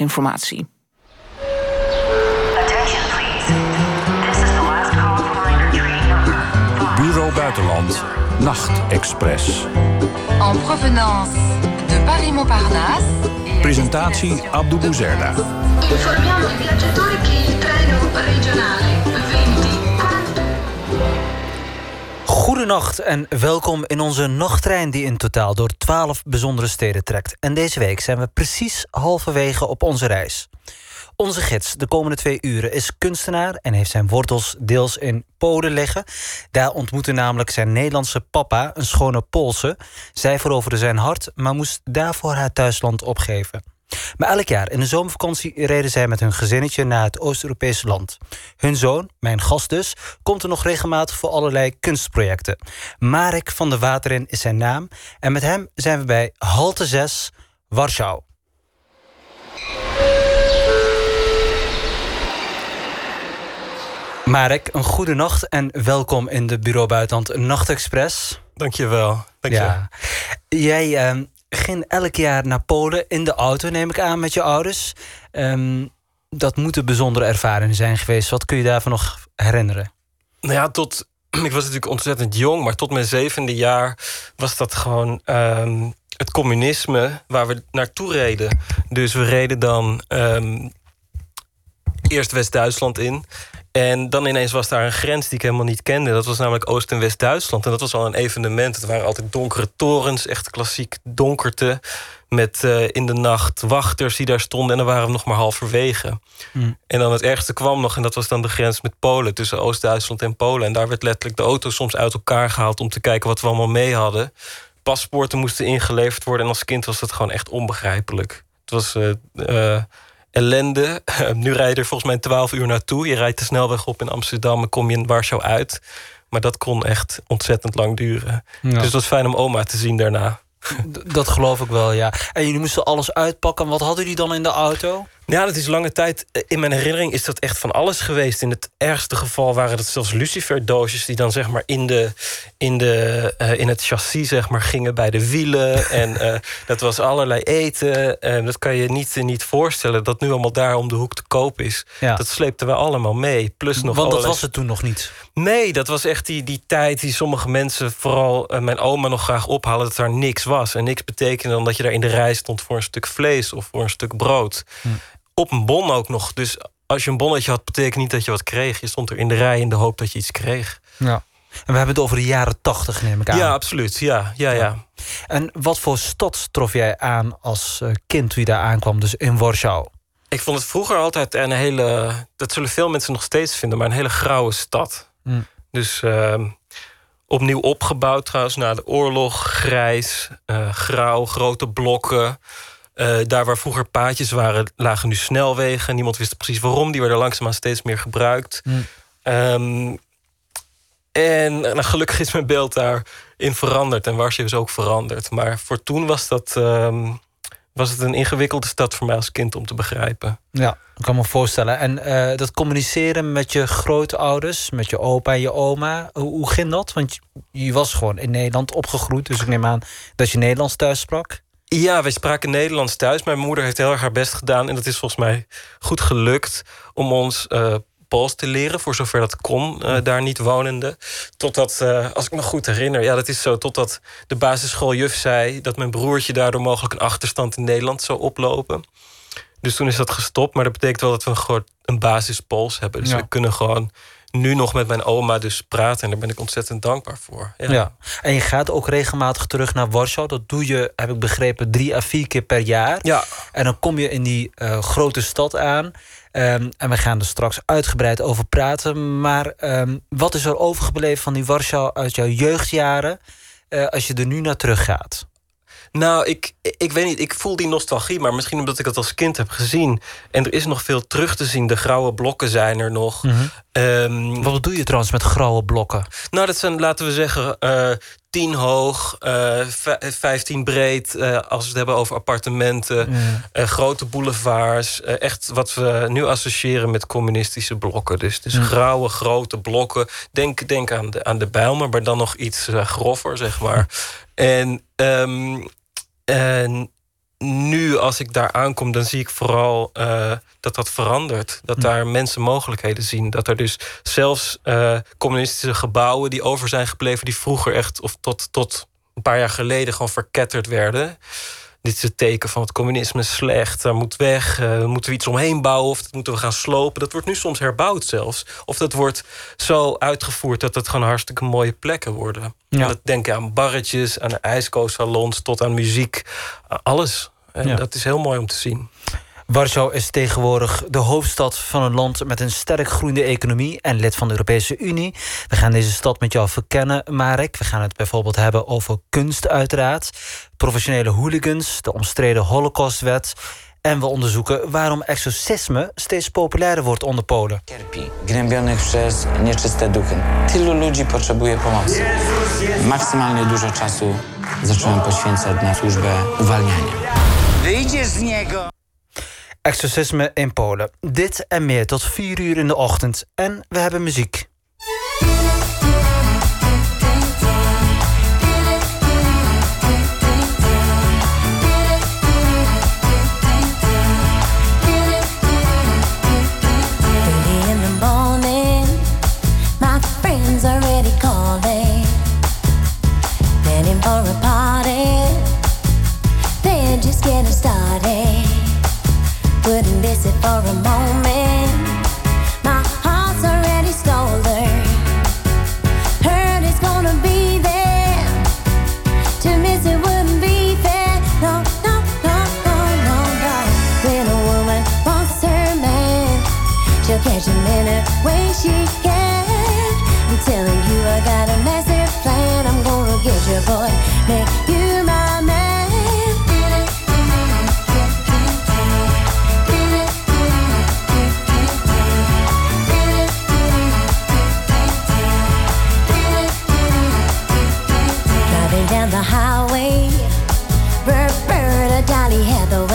informatie. Bureau Buitenland, Nachtexpress. En provenance de Paris-Montparnasse. Presentatie Abdou Bouzerda. Informiamo i viaggiatori che il treno regionale Goedenacht en welkom in onze nachttrein die in totaal door 12 bijzondere steden trekt. En deze week zijn we precies halverwege op onze reis. Onze gids de komende twee uren is kunstenaar en heeft zijn wortels deels in Polen liggen. Daar ontmoette namelijk zijn Nederlandse papa een schone Poolse. Zij veroverde zijn hart, maar moest daarvoor haar thuisland opgeven. Maar elk jaar in de zomervakantie reden zij met hun gezinnetje naar het Oost-Europese land. Hun zoon, mijn gast dus, komt er nog regelmatig voor allerlei kunstprojecten. Marek van der Waterin is zijn naam en met hem zijn we bij Halte 6, Warschau. Marek, een goede nacht en welkom in de Bureau Buitenland Nachtexpress. Dankjewel. Dankjewel. Ja. Jij ehm, ging elk jaar naar Polen in de auto, neem ik aan, met je ouders. Ehm, dat moeten bijzondere ervaringen zijn geweest. Wat kun je daarvan nog herinneren? Nou ja, tot. Ik was natuurlijk ontzettend jong, maar tot mijn zevende jaar was dat gewoon ehm, het communisme waar we naartoe reden. Dus we reden dan ehm, eerst West-Duitsland in. En dan ineens was daar een grens die ik helemaal niet kende. Dat was namelijk Oost- en West-Duitsland. En dat was al een evenement. Het waren altijd donkere torens, echt klassiek donkerte. Met eh, in de nacht wachters die daar stonden. En dan waren we nog maar halverwege. Hmm. En dan het ergste kwam nog, en dat was dan de grens met Polen... tussen Oost-Duitsland en Polen. En daar werd letterlijk de auto soms uit elkaar gehaald... om te kijken wat we allemaal mee hadden. Paspoorten moesten ingeleverd worden. En als kind was dat gewoon echt onbegrijpelijk. Het was... eh, eh, ellende. nu rij je er volgens mij 12 uur naartoe. Je rijdt de snelweg op in Amsterdam en kom je in Warschau uit. Maar dat kon echt ontzettend lang duren. Ja. Dus het was fijn om oma te zien daarna. D- Dat geloof ik wel, ja. En jullie moesten alles uitpakken. Wat hadden jullie dan in de auto? Ja, dat is lange tijd. eh, In mijn herinnering is dat echt van alles geweest. In het ergste geval waren het zelfs luciferdoosjes... die dan zeg maar in, de, in, de, eh, in het chassis zeg maar, gingen bij de wielen. en eh, dat was allerlei eten. Eh, dat kan je niet, niet voorstellen dat nu allemaal daar om de hoek te koop is. Ja. Dat sleepten we allemaal mee. Plus nog Want dat was het toen nog niet. Nee, dat was echt die, die tijd die sommige mensen, vooral mijn oma, nog graag ophalen dat daar niks was. En niks betekende dan dat je daar in de rij stond voor een stuk vlees of voor een stuk brood. Hm. Op een bon ook nog. Dus als je een bonnetje had, betekent niet dat je wat kreeg. Je stond er in de rij in de hoop dat je iets kreeg. Ja. En we hebben het over de jaren tachtig, neem ik aan. Ja, absoluut. Ja, ja, ja. En wat voor stad trof jij aan als eh, kind toen je daar aankwam, dus in Warschau? Ik vond het vroeger altijd een hele. Dat zullen veel mensen nog steeds vinden, maar een hele grauwe stad. Hm. Dus ehm, opnieuw opgebouwd trouwens na de oorlog. Grijs, eh, grauw, grote blokken. Eh, daar waar vroeger paadjes waren, lagen nu snelwegen. Niemand wist precies waarom. Die werden langzaamaan steeds meer gebruikt. Hm. Ehm, en nou, gelukkig is mijn beeld daarin veranderd. En Warschau is ook veranderd. Maar voor toen was, dat, ehm, was het een ingewikkelde stad voor mij als kind om te begrijpen. Ja, ik kan me voorstellen. En eh, dat communiceren met je grootouders, met je opa en je oma, hoe, hoe ging dat? Want je was gewoon in Nederland opgegroeid, dus ik neem aan dat je Nederlands thuis sprak. Ja, wij spraken Nederlands thuis. Mijn moeder heeft heel erg haar best gedaan. En dat is volgens mij goed gelukt om ons eh Pools te leren. Voor zover dat kon, eh, daar niet wonende. Totdat, eh, als ik me goed herinner... Ja, dat is zo, totdat de basisschooljuf zei... dat mijn broertje daardoor mogelijk een achterstand in Nederland zou oplopen. Dus toen is dat gestopt. Maar dat betekent wel dat we een, gewoon een basis Pools hebben. Dus Ja. we kunnen gewoon nu nog met mijn oma dus praten. En daar ben ik ontzettend dankbaar voor. Ja. En je gaat ook regelmatig terug naar Warschau. Dat doe je, heb ik begrepen, drie à vier keer per jaar. Ja. En dan kom je in die eh, grote stad aan. Ehm, en we gaan er straks uitgebreid over praten. Maar ehm, wat is er overgebleven van die Warschau uit jouw jeugdjaren... eh, als je er nu naar terug gaat? Nou, ik, ik weet niet, ik voel die nostalgie, maar misschien omdat ik het als kind heb gezien. En er is nog veel terug te zien. De grauwe blokken zijn er nog. Ehm, Wat bedoel je trouwens met grauwe blokken? nou, dat zijn, laten we zeggen, eh 10 hoog, eh, vij- 15 breed. eh, als we het hebben over appartementen. eh, grote boulevards. eh, echt wat we nu associëren met communistische blokken. Dus, dus grauwe, grote blokken. Denk, denk aan, de, aan de Bijlmer, maar dan nog iets eh, grover, zeg maar. En, ehm, en nu, als ik daar aankom, dan zie ik vooral uh, dat dat verandert. Dat daar mensen mogelijkheden zien. Dat er dus zelfs uh, communistische gebouwen die over zijn gebleven, die vroeger echt, of tot, tot een paar jaar geleden, gewoon verketterd werden dit is het teken van het communisme is slecht, daar moet weg, uh, moeten we iets omheen bouwen of dat moeten we gaan slopen. Dat wordt nu soms herbouwd zelfs. Of dat wordt zo uitgevoerd dat het gewoon hartstikke mooie plekken worden. Ja. Dat denk aan barretjes, aan ijskoossalons, tot aan muziek, alles. En dat is heel mooi om te zien. Warschau is tegenwoordig de hoofdstad van een land met een sterk groeiende economie en lid van de Europese Unie. We gaan deze stad met jou verkennen, Marek. We gaan het bijvoorbeeld hebben over kunst, uiteraard, professionele hooligans, de omstreden Holocaustwet. En we onderzoeken waarom exorcisme steeds populairder wordt onder Polen. Cierpi, gnębionych przez nieczyste duchy. Tylu ludzi potrzebuje pomocy. Maksymalnie dużo czasu zacząłem poświęcać na służbę uwalniania. Wyjdziesz z niego! Exorcisme in Polen. Dit en meer tot 4 uur in de ochtend. En we hebben muziek. for a moment. My heart's already stolen. Hurt is gonna be there. To miss it wouldn't be fair. No, no, no, no, no, no. When a woman wants her man, she'll catch him in a way she the highway. Roberta, Dolly Hathaway, yeah,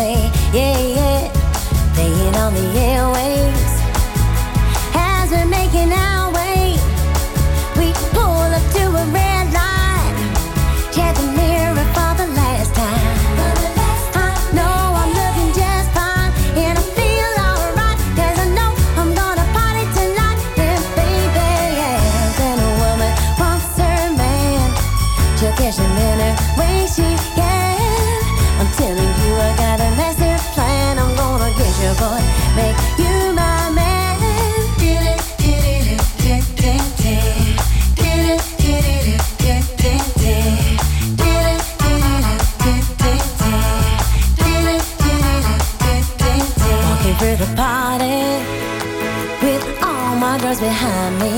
me,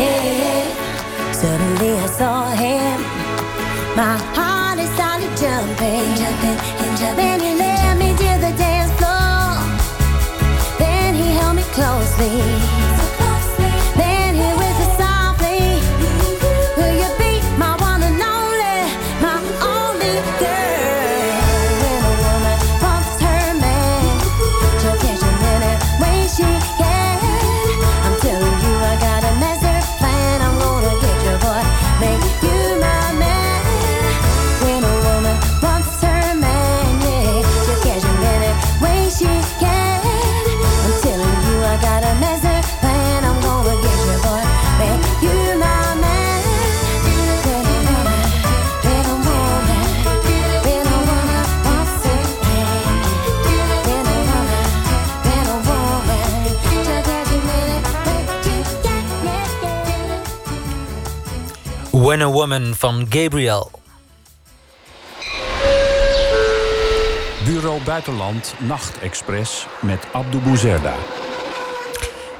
yeah. Suddenly I saw him. My heart is started jumping, jumping and jumping. Then he led me to the dance floor. Then he held me closely. When a Woman van Gabriel. Bureau Buitenland Nachtexpress met Abdou Bouzerda.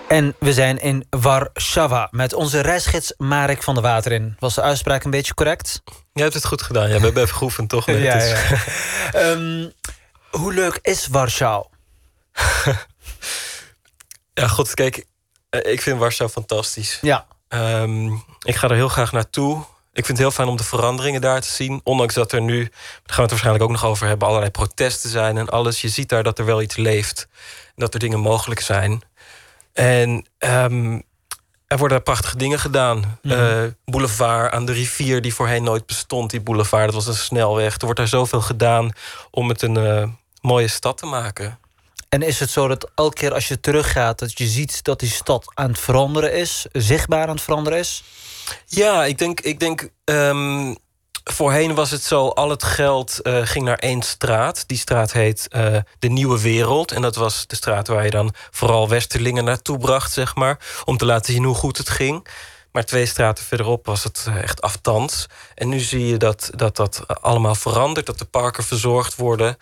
En we zijn in Warschau met onze reisgids Marek van der Water in. Was de uitspraak een beetje correct? Jij hebt het goed gedaan. Ja, we hebben even geoefend, toch? Nee, Ja, ja. Ehm, hoe leuk is Warschau? Ja, god, kijk, eh, ik vind Warschau fantastisch. Ja. Ehm, ik ga er heel graag naartoe. Ik vind het heel fijn om de veranderingen daar te zien. Ondanks dat er nu, daar gaan we het waarschijnlijk ook nog over hebben, allerlei protesten zijn en alles. Je ziet daar dat er wel iets leeft. En dat er dingen mogelijk zijn. En ehm, er worden prachtige dingen gedaan. Mhm. Eh, boulevard aan de rivier die voorheen nooit bestond. Die boulevard, dat was een snelweg. Er wordt daar zoveel gedaan om het een eh, mooie stad te maken. En is het zo dat elke keer als je teruggaat... dat je ziet dat die stad aan het veranderen is? Zichtbaar aan het veranderen is? Ja, ik denk, ik denk ehm, voorheen was het zo, al het geld eh, ging naar één straat. Die straat heet eh, de Nieuwe Wereld. En dat was de straat waar je dan vooral Westerlingen naartoe bracht, zeg maar. Om te laten zien hoe goed het ging. Maar twee straten verderop was het eh, echt aftans. En nu zie je dat, dat dat allemaal verandert. Dat de parken verzorgd worden.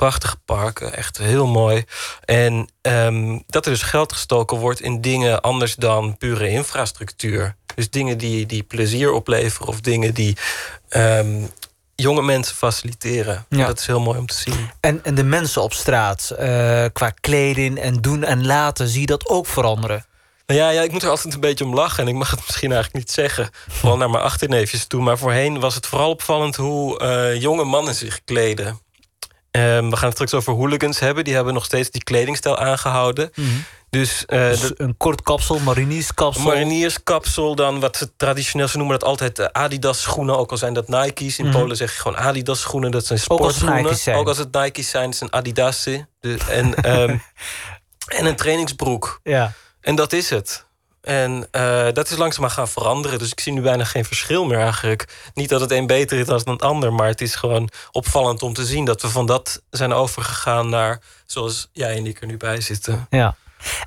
Prachtige parken, echt heel mooi. En ehm, dat er dus geld gestoken wordt in dingen anders dan pure infrastructuur. Dus dingen die, die plezier opleveren of dingen die ehm, jonge mensen faciliteren. Ja. Dat is heel mooi om te zien. En, en de mensen op straat, eh, qua kleding en doen en laten... zie je dat ook veranderen? Nou ja, ja, ik moet er altijd een beetje om lachen. En ik mag het misschien eigenlijk niet zeggen. Vooral naar mijn achterneefjes toe. Maar voorheen was het vooral opvallend hoe eh, jonge mannen zich kleden. Ehm, we gaan het straks over hooligans hebben. Die hebben nog steeds die kledingstijl aangehouden. Dus, eh, Dus een kort kapsel, marinierskapsel. marinierskapsel, dan wat ze traditioneel... ze noemen dat altijd eh, Adidas schoenen. Ook al zijn dat Nike's. In Mhm. Polen zeg je gewoon Adidas schoenen. Dat zijn Ook als sportschoenen. Nike's zijn. Ook als het Nike's zijn. Het zijn Adidas. En, ehm, en een trainingsbroek. Ja. En dat is het. En eh, dat is langzaamaan gaan veranderen. Dus ik zie nu bijna geen verschil meer eigenlijk. Niet dat het een beter is dan het ander. Maar het is gewoon opvallend om te zien dat we van dat zijn overgegaan naar zoals jij en ik er nu bij zitten. Ja.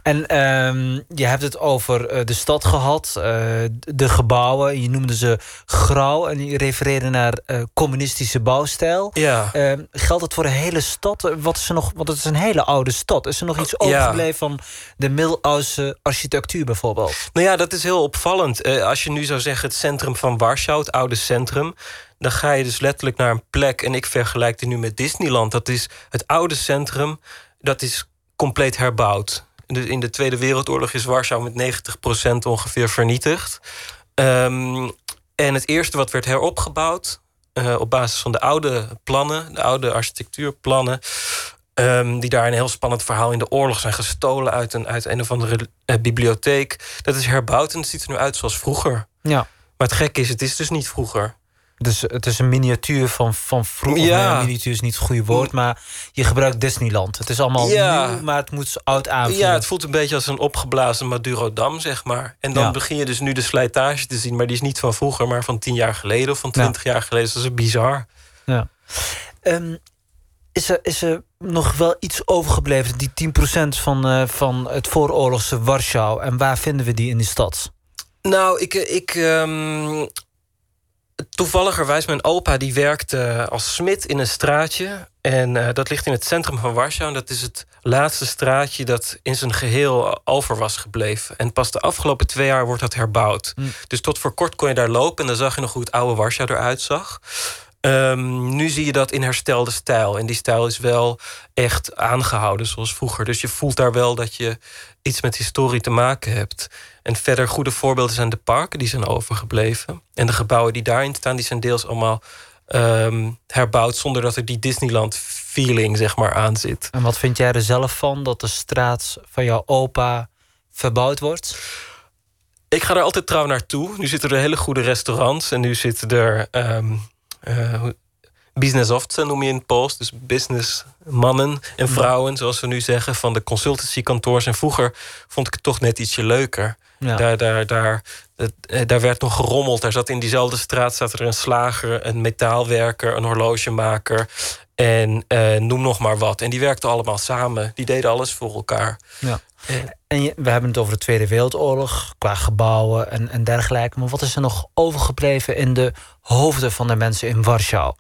En ehm, je hebt het over eh, de stad gehad, eh, de gebouwen. Je noemde ze grauw en je refereerde naar eh, communistische bouwstijl. Ja. Ehm, geldt het voor de hele stad? Wat is er nog? Want het is een hele oude stad. Is er nog iets ja. overgebleven van de middeleeuwse architectuur bijvoorbeeld? Nou ja, dat is heel opvallend. Als je nu zou zeggen het centrum van Warschau, het oude centrum... dan ga je dus letterlijk naar een plek... en ik vergelijk die nu met Disneyland. Dat is het oude centrum, dat is compleet herbouwd. Dus in de Tweede Wereldoorlog is Warschau met 90% ongeveer vernietigd. Ehm, en het eerste wat werd heropgebouwd... eh, op basis van de oude plannen, de oude architectuurplannen... Ehm, die daar een heel spannend verhaal in de oorlog zijn gestolen uit een, uit een of andere eh, bibliotheek. Dat is herbouwd en het ziet er nu uit zoals vroeger. Ja. Maar het gekke is, het is dus niet vroeger. Dus het is een miniatuur van, van vroeger. Ja. Miniatuur is niet het goede woord, maar je gebruikt Disneyland. Het is allemaal Ja. nieuw, maar het moet oud aanvoelen. Ja, het voelt een beetje als een opgeblazen Madurodam, zeg maar. En dan Ja. begin je dus nu de slijtage te zien, maar die is niet van vroeger, maar van tien jaar geleden of van twintig jaar geleden. Dus dat is bizar. Ja. Ehm, is, er, is er nog wel iets overgebleven, die 10% van, eh, van het vooroorlogse Warschau? En waar vinden we die in die stad? Nou, ik, ik ehm, toevalligerwijs mijn opa die werkte als smid in een straatje. En eh, dat ligt in het centrum van Warschau. En dat is het laatste straatje dat in zijn geheel over was gebleven. En pas de afgelopen twee jaar wordt dat herbouwd. Dus tot voor kort kon je daar lopen en dan zag je nog hoe het oude Warschau eruit zag. Ehm, nu zie je dat in herstelde stijl. En die stijl is wel echt aangehouden zoals vroeger. Dus je voelt daar wel dat je iets met historie te maken hebt. En verder goede voorbeelden zijn de parken die zijn overgebleven. En de gebouwen die daarin staan, die zijn deels allemaal ehm, herbouwd zonder dat er die Disneyland feeling zeg maar aan zit. En wat vind jij er zelf van dat de straat van jouw opa verbouwd wordt? Ik ga er altijd trouw naartoe. Nu zitten er hele goede restaurants en nu zitten er ehm eh, hoe- businessowce noem je in het Pools. Dus businessmannen en vrouwen, zoals we nu zeggen, van de consultancykantoors. En vroeger vond ik het toch net ietsje leuker. Ja. Daar, daar, daar, eh, daar werd nog gerommeld. Daar zat in diezelfde straat zat er een slager, een metaalwerker, een horlogemaker. En eh, noem nog maar wat. En die werkten allemaal samen. Die deden alles voor elkaar. Ja. Eh, En je- we hebben het over de Tweede Wereldoorlog, qua gebouwen en, en dergelijke. Maar wat is er nog overgebleven in de hoofden van de mensen in Warschau?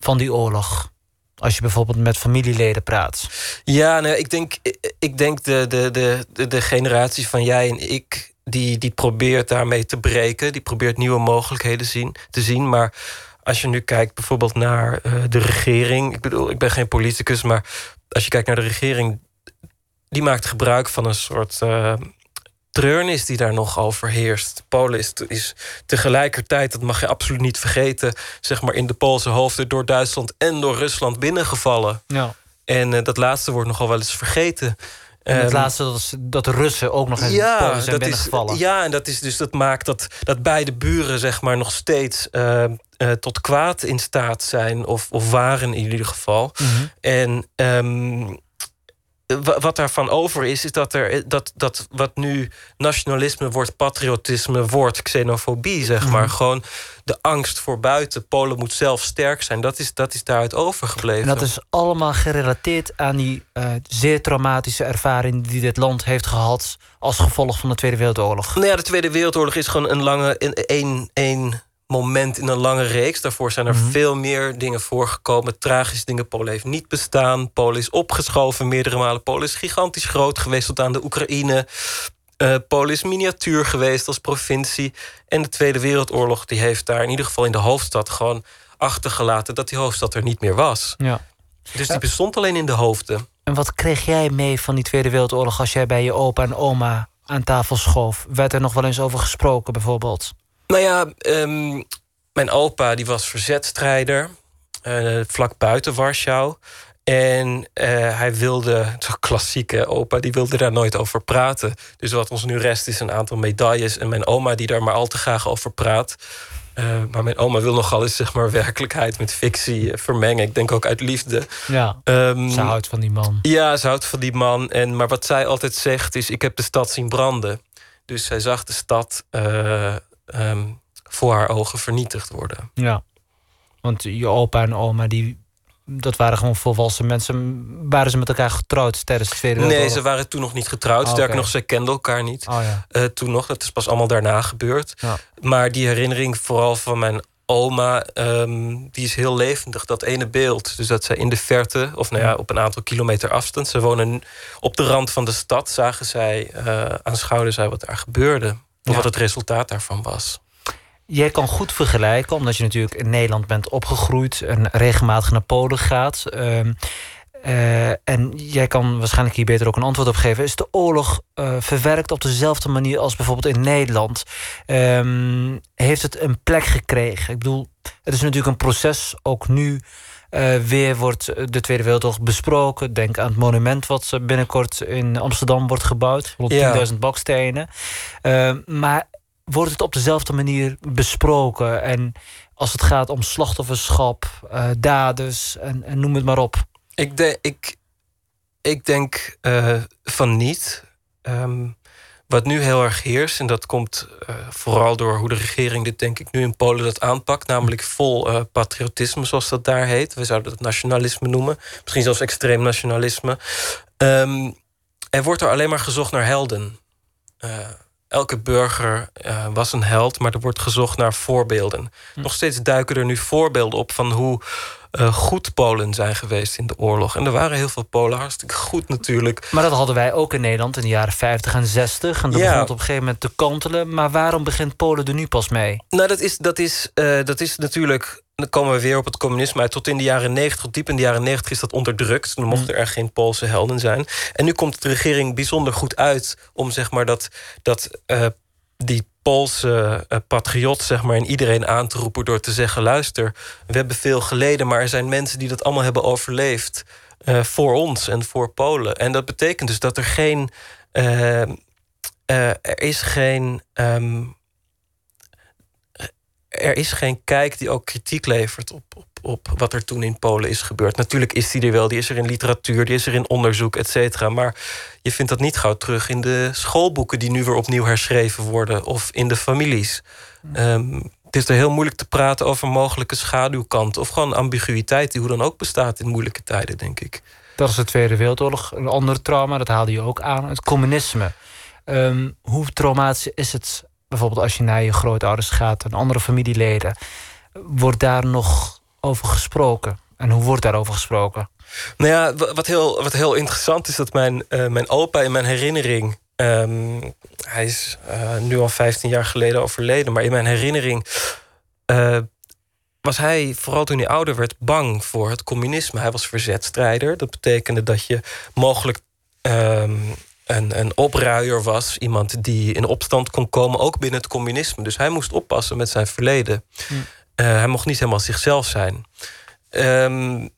Van die oorlog. Als je bijvoorbeeld met familieleden praat. Ja, nou, ik denk, ik denk de, de, de, de, de generatie van jij en ik... Die, die probeert daarmee te breken. Die probeert nieuwe mogelijkheden zien, te zien. Maar als je nu kijkt bijvoorbeeld naar eh, de regering... ik bedoel, ik ben geen politicus... maar als je kijkt naar de regering... die maakt gebruik van een soort... eh, treurnis die daar nog over heerst. Polen is, is tegelijkertijd, dat mag je absoluut niet vergeten... zeg maar in de Poolse hoofden door Duitsland en door Rusland binnengevallen. Ja. En eh, dat laatste wordt nogal wel eens vergeten. En het Ehm, laatste dat, is dat de Russen ook nog eens Polen zijn dat is, binnengevallen. ja, en dat, is dus, dat maakt dat, dat beide buren zeg maar, nog steeds eh, eh, tot kwaad in staat zijn, of, of waren in ieder geval. Mhm. En ehm, wat daarvan over is, is dat, er, dat, dat wat nu nationalisme wordt, patriotisme wordt, xenofobie, zeg Mhm. maar. Gewoon de angst voor buiten. Polen moet zelf sterk zijn. Dat is, dat is daaruit overgebleven. En dat is allemaal gerelateerd aan die eh, zeer traumatische ervaring die dit land heeft gehad als gevolg van de Tweede Wereldoorlog. Nou ja, de Tweede Wereldoorlog is gewoon een lange, een, een, een moment in een lange reeks. Daarvoor zijn er Mhm. veel meer dingen voorgekomen. Tragische dingen. Polen heeft niet bestaan. Polen is opgeschoven meerdere malen. Polen is gigantisch groot geweest tot aan de Oekraïne. Eh Polen is miniatuur geweest als provincie. En de Tweede Wereldoorlog die heeft daar in ieder geval in de hoofdstad gewoon achtergelaten dat die hoofdstad er niet meer was. Ja. Dus die bestond alleen in de hoofden. En wat kreeg jij mee van die Tweede Wereldoorlog als jij bij je opa en oma aan tafel schoof? Werd er nog wel eens over gesproken, bijvoorbeeld? Nou ja, ehm, mijn opa die was verzetstrijder. eh, vlak buiten Warschau. En eh, hij wilde, zo klassieke opa, die wilde daar nooit over praten. Dus wat ons nu rest is een aantal medailles. En mijn oma die daar maar al te graag over praat. Eh, maar mijn oma wil nogal eens zeg maar, werkelijkheid met fictie vermengen. Ik denk ook uit liefde. Ja, Ehm, ze houdt van die man. ja, ze houdt van die man. En, maar wat zij altijd zegt is... ik heb de stad zien branden. Dus zij zag de stad eh, ehm, voor haar ogen vernietigd worden. Ja. Want je opa en oma, die, dat waren gewoon volwassen mensen. Waren ze met elkaar getrouwd tijdens de Tweede Nee, Wereldoorlog? ze waren toen nog niet getrouwd. Ah, Sterker nog, zij kenden elkaar niet. Oh ja. Eh, toen nog, dat is pas allemaal daarna gebeurd. Ja. Maar die herinnering vooral van mijn oma... ehm, die is heel levendig, dat ene beeld. Dus dat zij in de verte, of nou ja, op een aantal kilometer afstand... ze wonen op de rand van de stad... zagen zij, eh aanschouwden zij wat daar gebeurde. Ja. wat het resultaat daarvan was. Jij kan goed vergelijken, omdat je natuurlijk in Nederland bent opgegroeid en regelmatig naar Polen gaat. Ehm, eh, en jij kan waarschijnlijk hier beter ook een antwoord op geven. Is de oorlog eh, verwerkt op dezelfde manier als bijvoorbeeld in Nederland? Ehm, heeft het een plek gekregen? Ik bedoel, het is natuurlijk een proces. Ook nu eh, weer wordt de Tweede Wereldoorlog besproken. Denk aan het monument wat eh, binnenkort in Amsterdam wordt gebouwd. 110.000 bakstenen. Ehm, maar wordt het op dezelfde manier besproken? En als het gaat om slachtofferschap, eh, daders en, en noem het maar op. Ik, de, ik, ik denk eh, van niet. Ehm, wat nu heel erg heerst, en dat komt eh, vooral door hoe de regering dit denk ik nu in Polen dat aanpakt, namelijk vol eh, patriotisme, zoals dat daar heet. We zouden dat nationalisme noemen, misschien zelfs extreem nationalisme. Ehm, er wordt er alleen maar gezocht naar helden. Eh, elke burger eh, was een held, maar er wordt gezocht naar voorbeelden. Nog steeds duiken er nu voorbeelden op van hoe eh, goed Polen zijn geweest in de oorlog. En er waren heel veel Polen hartstikke goed natuurlijk. Maar dat hadden wij ook in Nederland in de jaren 50 en 60. En dat Ja. begon op een gegeven moment te kantelen. Maar waarom begint Polen er nu pas mee? Nou, dat is, dat is, eh, dat is natuurlijk. Dan komen we weer op het communisme uit. Tot in de jaren 90, tot diep in de jaren 90 is dat onderdrukt. Dan mochten er geen Poolse helden zijn. En nu komt de regering bijzonder goed uit om zeg maar dat, dat eh, die Poolse eh, patriot zeg maar, in iedereen aan te roepen door te zeggen: luister, we hebben veel geleden, maar er zijn mensen die dat allemaal hebben overleefd eh, voor ons en voor Polen. En dat betekent dus dat er geen. er is geen. ehm, er is geen kijk die ook kritiek levert op, op, op wat er toen in Polen is gebeurd. Natuurlijk is die er wel, die is er in literatuur, die is er in onderzoek, et cetera. Maar je vindt dat niet gauw terug in de schoolboeken die nu weer opnieuw herschreven worden of in de families. Ehm, het is er heel moeilijk te praten over mogelijke schaduwkanten of gewoon ambiguïteit die hoe dan ook bestaat in moeilijke tijden, denk ik. Dat is de Tweede Wereldoorlog. Een ander trauma, dat haalde je ook aan. Het communisme. Ehm, hoe traumatisch is het bijvoorbeeld als je naar je grootouders gaat en andere familieleden? Wordt daar nog over gesproken? En hoe wordt daarover gesproken? Nou ja, wa- wat heel, wat heel interessant is dat mijn, eh, mijn opa in mijn herinnering. ehm, hij is eh, nu al 15 jaar geleden overleden, maar in mijn herinnering. eh, was hij, vooral toen hij ouder werd, bang voor het communisme. Hij was verzetstrijder. Dat betekende dat je mogelijk ehm, een, een opruier was. Iemand die in opstand kon komen, ook binnen het communisme. Dus hij moest oppassen met zijn verleden. Eh, hij mocht niet helemaal zichzelf zijn. Ehm,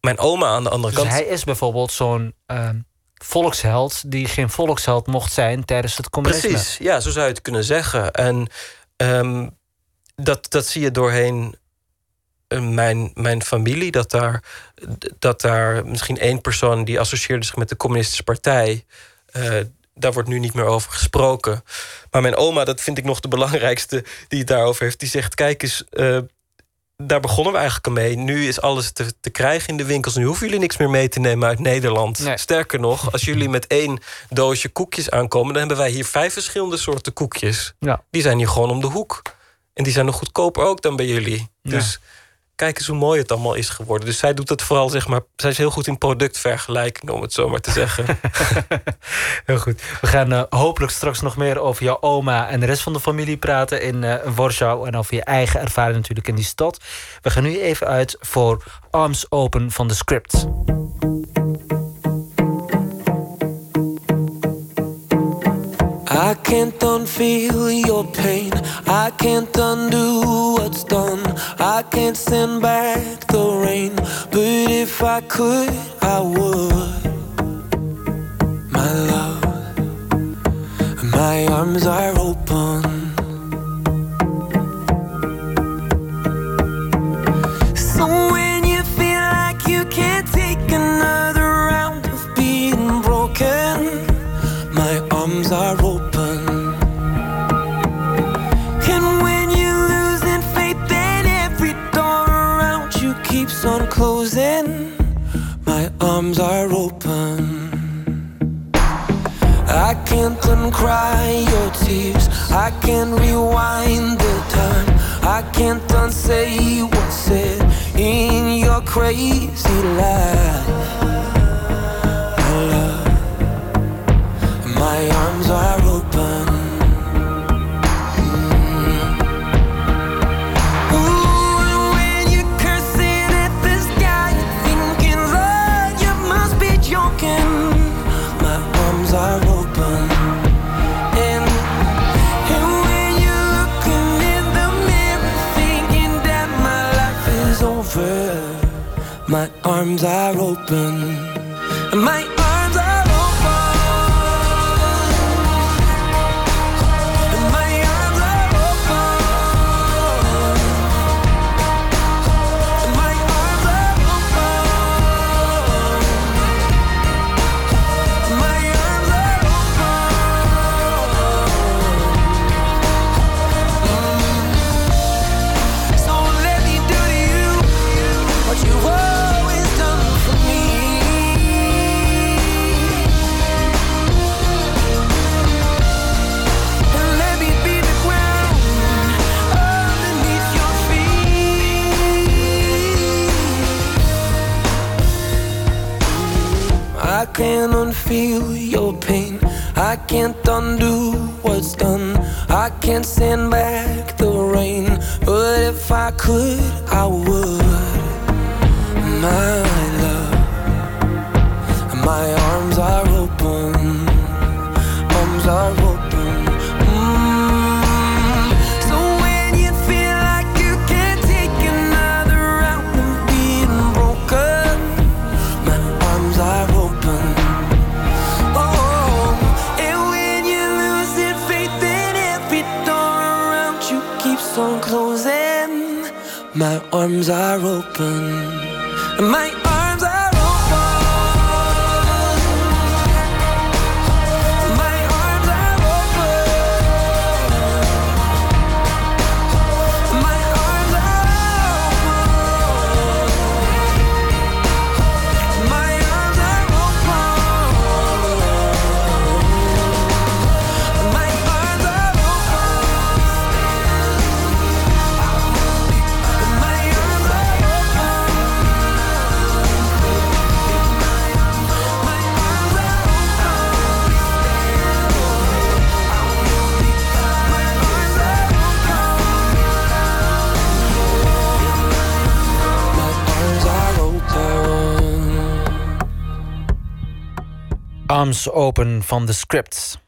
mijn oma aan de andere Dus kant. hij is bijvoorbeeld zo'n ehm, volksheld die geen volksheld mocht zijn tijdens het communisme. Precies, ja, zo zou je het kunnen zeggen. En ehm, dat, dat zie je doorheen mijn, mijn familie. Dat daar, dat daar misschien één persoon die associeerde zich met de Communistische Partij. eh, daar wordt nu niet meer over gesproken. Maar mijn oma, dat vind ik nog de belangrijkste die het daarover heeft. Die zegt: Kijk eens, eh, daar begonnen we eigenlijk mee. Nu is alles te, te krijgen in de winkels. Nu hoeven jullie niks meer mee te nemen uit Nederland. Nee. Sterker nog, als jullie met één doosje koekjes aankomen... dan hebben wij hier vijf verschillende soorten koekjes. Ja. Die zijn hier gewoon om de hoek. En die zijn nog goedkoper ook dan bij jullie. Dus kijk eens hoe mooi het allemaal is geworden. Dus zij doet het vooral, zeg maar... zij is heel goed in productvergelijking, om het zo maar te zeggen. Heel goed. We gaan eh, hopelijk straks nog meer over jouw oma en de rest van de familie praten in eh Warschau. En over je eigen ervaring natuurlijk in die stad. We gaan nu even uit voor Arms Open van de Script. I can't unfeel your pain. I can't undo what's done. I can't send back the rain. But if I could, I would. My love, my arms are open. So when you feel like you can't take another round of being broken, my arms are open. Open. I can't uncry your tears. I can't rewind the time. I can't unsay what's said in your crazy life. My love, my arms are arms are open. My I can't unfeel your pain. I can't undo what's done. I can't send back the rain. But if I could, I would. My Open van de Script.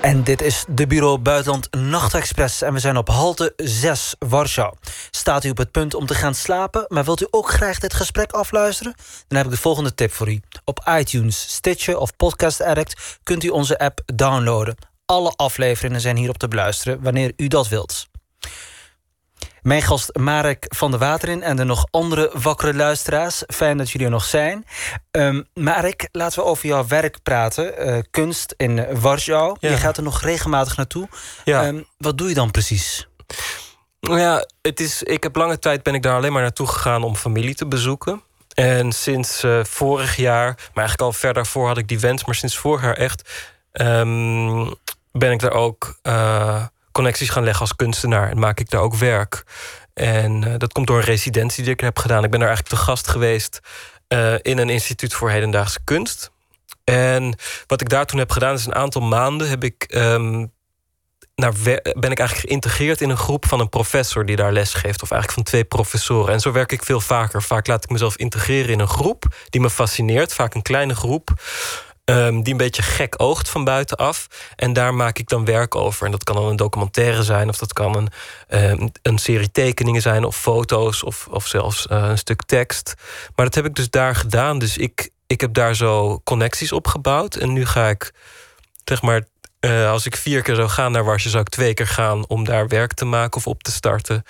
En dit is de Bureau Buitenland Nachtexpress. En we zijn op halte 6, Warschau. Staat u op het punt om te gaan slapen... maar wilt u ook graag dit gesprek afluisteren? Dan heb ik de volgende tip voor u. Op iTunes, Stitcher of Podcast Addict... kunt u onze app downloaden. Alle afleveringen zijn hierop te beluisteren... wanneer u dat wilt. Mijn gast Marek van der Waterin en de nog andere wakkere luisteraars. Fijn dat jullie er nog zijn. Um, Marek, laten we over jouw werk praten. Uh, kunst in Warschau. Ja. Je gaat er nog regelmatig naartoe. Ja. Um, wat doe je dan precies? Nou ja, het is, ik heb lange tijd ben ik daar alleen maar naartoe gegaan om familie te bezoeken. En sinds uh, vorig jaar, maar eigenlijk al ver daarvoor had ik die wens, maar sinds vorig jaar echt um, ben ik daar ook uh, connecties gaan leggen als kunstenaar en maak ik daar ook werk. En uh, dat komt door een residentie die ik heb gedaan. Ik ben daar eigenlijk te gast geweest uh, in een instituut voor hedendaagse kunst. En wat ik daar toen heb gedaan is een aantal maanden heb ik um, naar ben ik eigenlijk geïntegreerd in een groep van een professor die daar les geeft, of eigenlijk van twee professoren. En zo werk ik veel vaker. Vaak laat ik mezelf integreren in een groep die me fascineert, vaak een kleine groep. Um, die een beetje gek oogt van buitenaf. En daar maak ik dan werk over. En dat kan dan een documentaire zijn, of dat kan een, um, een serie tekeningen zijn, of foto's, of, of zelfs uh, een stuk tekst. Maar dat heb ik dus daar gedaan. Dus ik, ik heb daar zo connecties opgebouwd. En nu ga ik, zeg maar, uh, als ik vier keer zou gaan naar Warschau, zou ik twee keer gaan om daar werk te maken of op te starten.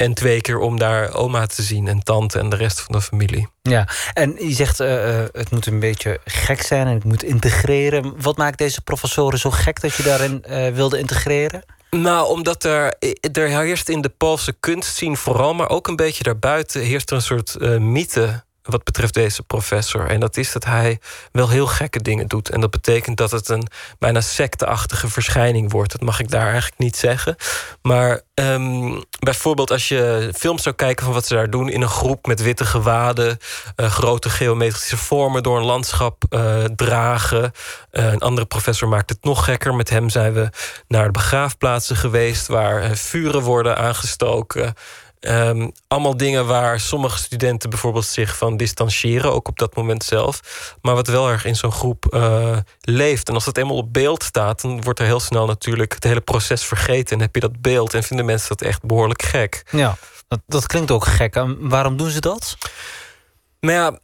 En twee keer om daar oma te zien en tante en de rest van de familie. Ja, en je zegt uh, het moet een beetje gek zijn en het moet integreren. Wat maakt deze professoren zo gek dat je daarin uh, wilde integreren? Nou, omdat er, er heerst in de Poolse kunstzien vooral, maar ook een beetje daarbuiten heerst er een soort uh, mythe wat betreft deze professor. En dat is dat hij wel heel gekke dingen doet. En dat betekent dat het een bijna secteachtige verschijning wordt. Dat mag ik daar eigenlijk niet zeggen. Maar um, bijvoorbeeld als je films zou kijken van wat ze daar doen... in een groep met witte gewaden... Uh, grote geometrische vormen door een landschap uh, dragen. Uh, een andere professor maakt het nog gekker. Met hem zijn we naar de begraafplaatsen geweest... waar vuren worden aangestoken... Um, allemaal dingen waar sommige studenten bijvoorbeeld zich van distancieren, ook op dat moment zelf. Maar wat wel erg in zo'n groep uh, leeft. En als dat eenmaal op beeld staat, dan wordt er heel snel natuurlijk het hele proces vergeten. En heb je dat beeld en vinden mensen dat echt behoorlijk gek. Ja, dat, dat klinkt ook gek. En waarom doen ze dat? Nou ja,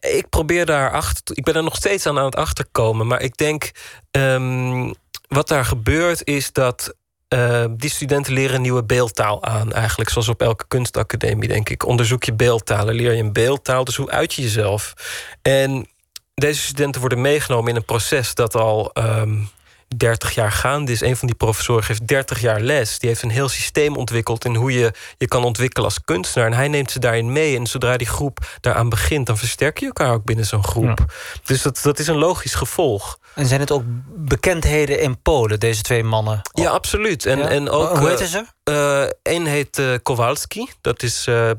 ik probeer daar achter. Ik ben er nog steeds aan aan het achterkomen. Maar ik denk. Um, wat daar gebeurt is dat uh, die studenten leren een nieuwe beeldtaal aan, eigenlijk. Zoals op elke kunstacademie, denk ik. Onderzoek je beeldtalen, leer je een beeldtaal. Dus hoe uit je jezelf? En deze studenten worden meegenomen in een proces dat al um, 30 jaar gaande is. Een van die professoren geeft 30 jaar les. Die heeft een heel systeem ontwikkeld in hoe je je kan ontwikkelen als kunstenaar. En hij neemt ze daarin mee. En zodra die groep daaraan begint, dan versterk je elkaar ook binnen zo'n groep. Ja. Dus dat, dat is een logisch gevolg. En zijn het ook bekendheden in Polen, deze twee mannen? Ja, absoluut. En, ja? en ook, Hoe heten ze? Eén uh, heet uh, Kowalski. Dat is uh,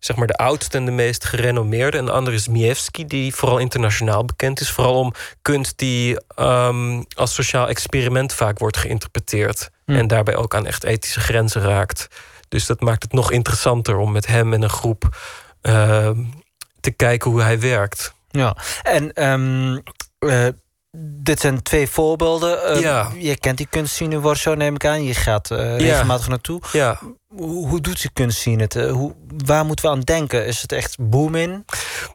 zeg maar de oudste en de meest gerenommeerde. En de andere is Miewski, die vooral internationaal bekend is. Vooral om kunst die um, als sociaal experiment vaak wordt geïnterpreteerd. Hm. En daarbij ook aan echt ethische grenzen raakt. Dus dat maakt het nog interessanter om met hem en een groep uh, te kijken hoe hij werkt. Ja, en um, uh, dit zijn twee voorbeelden. Uh, ja. Je kent die kunstzien in Warschau, neem ik aan. Je gaat uh, regelmatig ja. naartoe. Ja. Hoe, hoe doet die kunstzien het? Uh, hoe, waar moeten we aan denken? Is het echt boom in?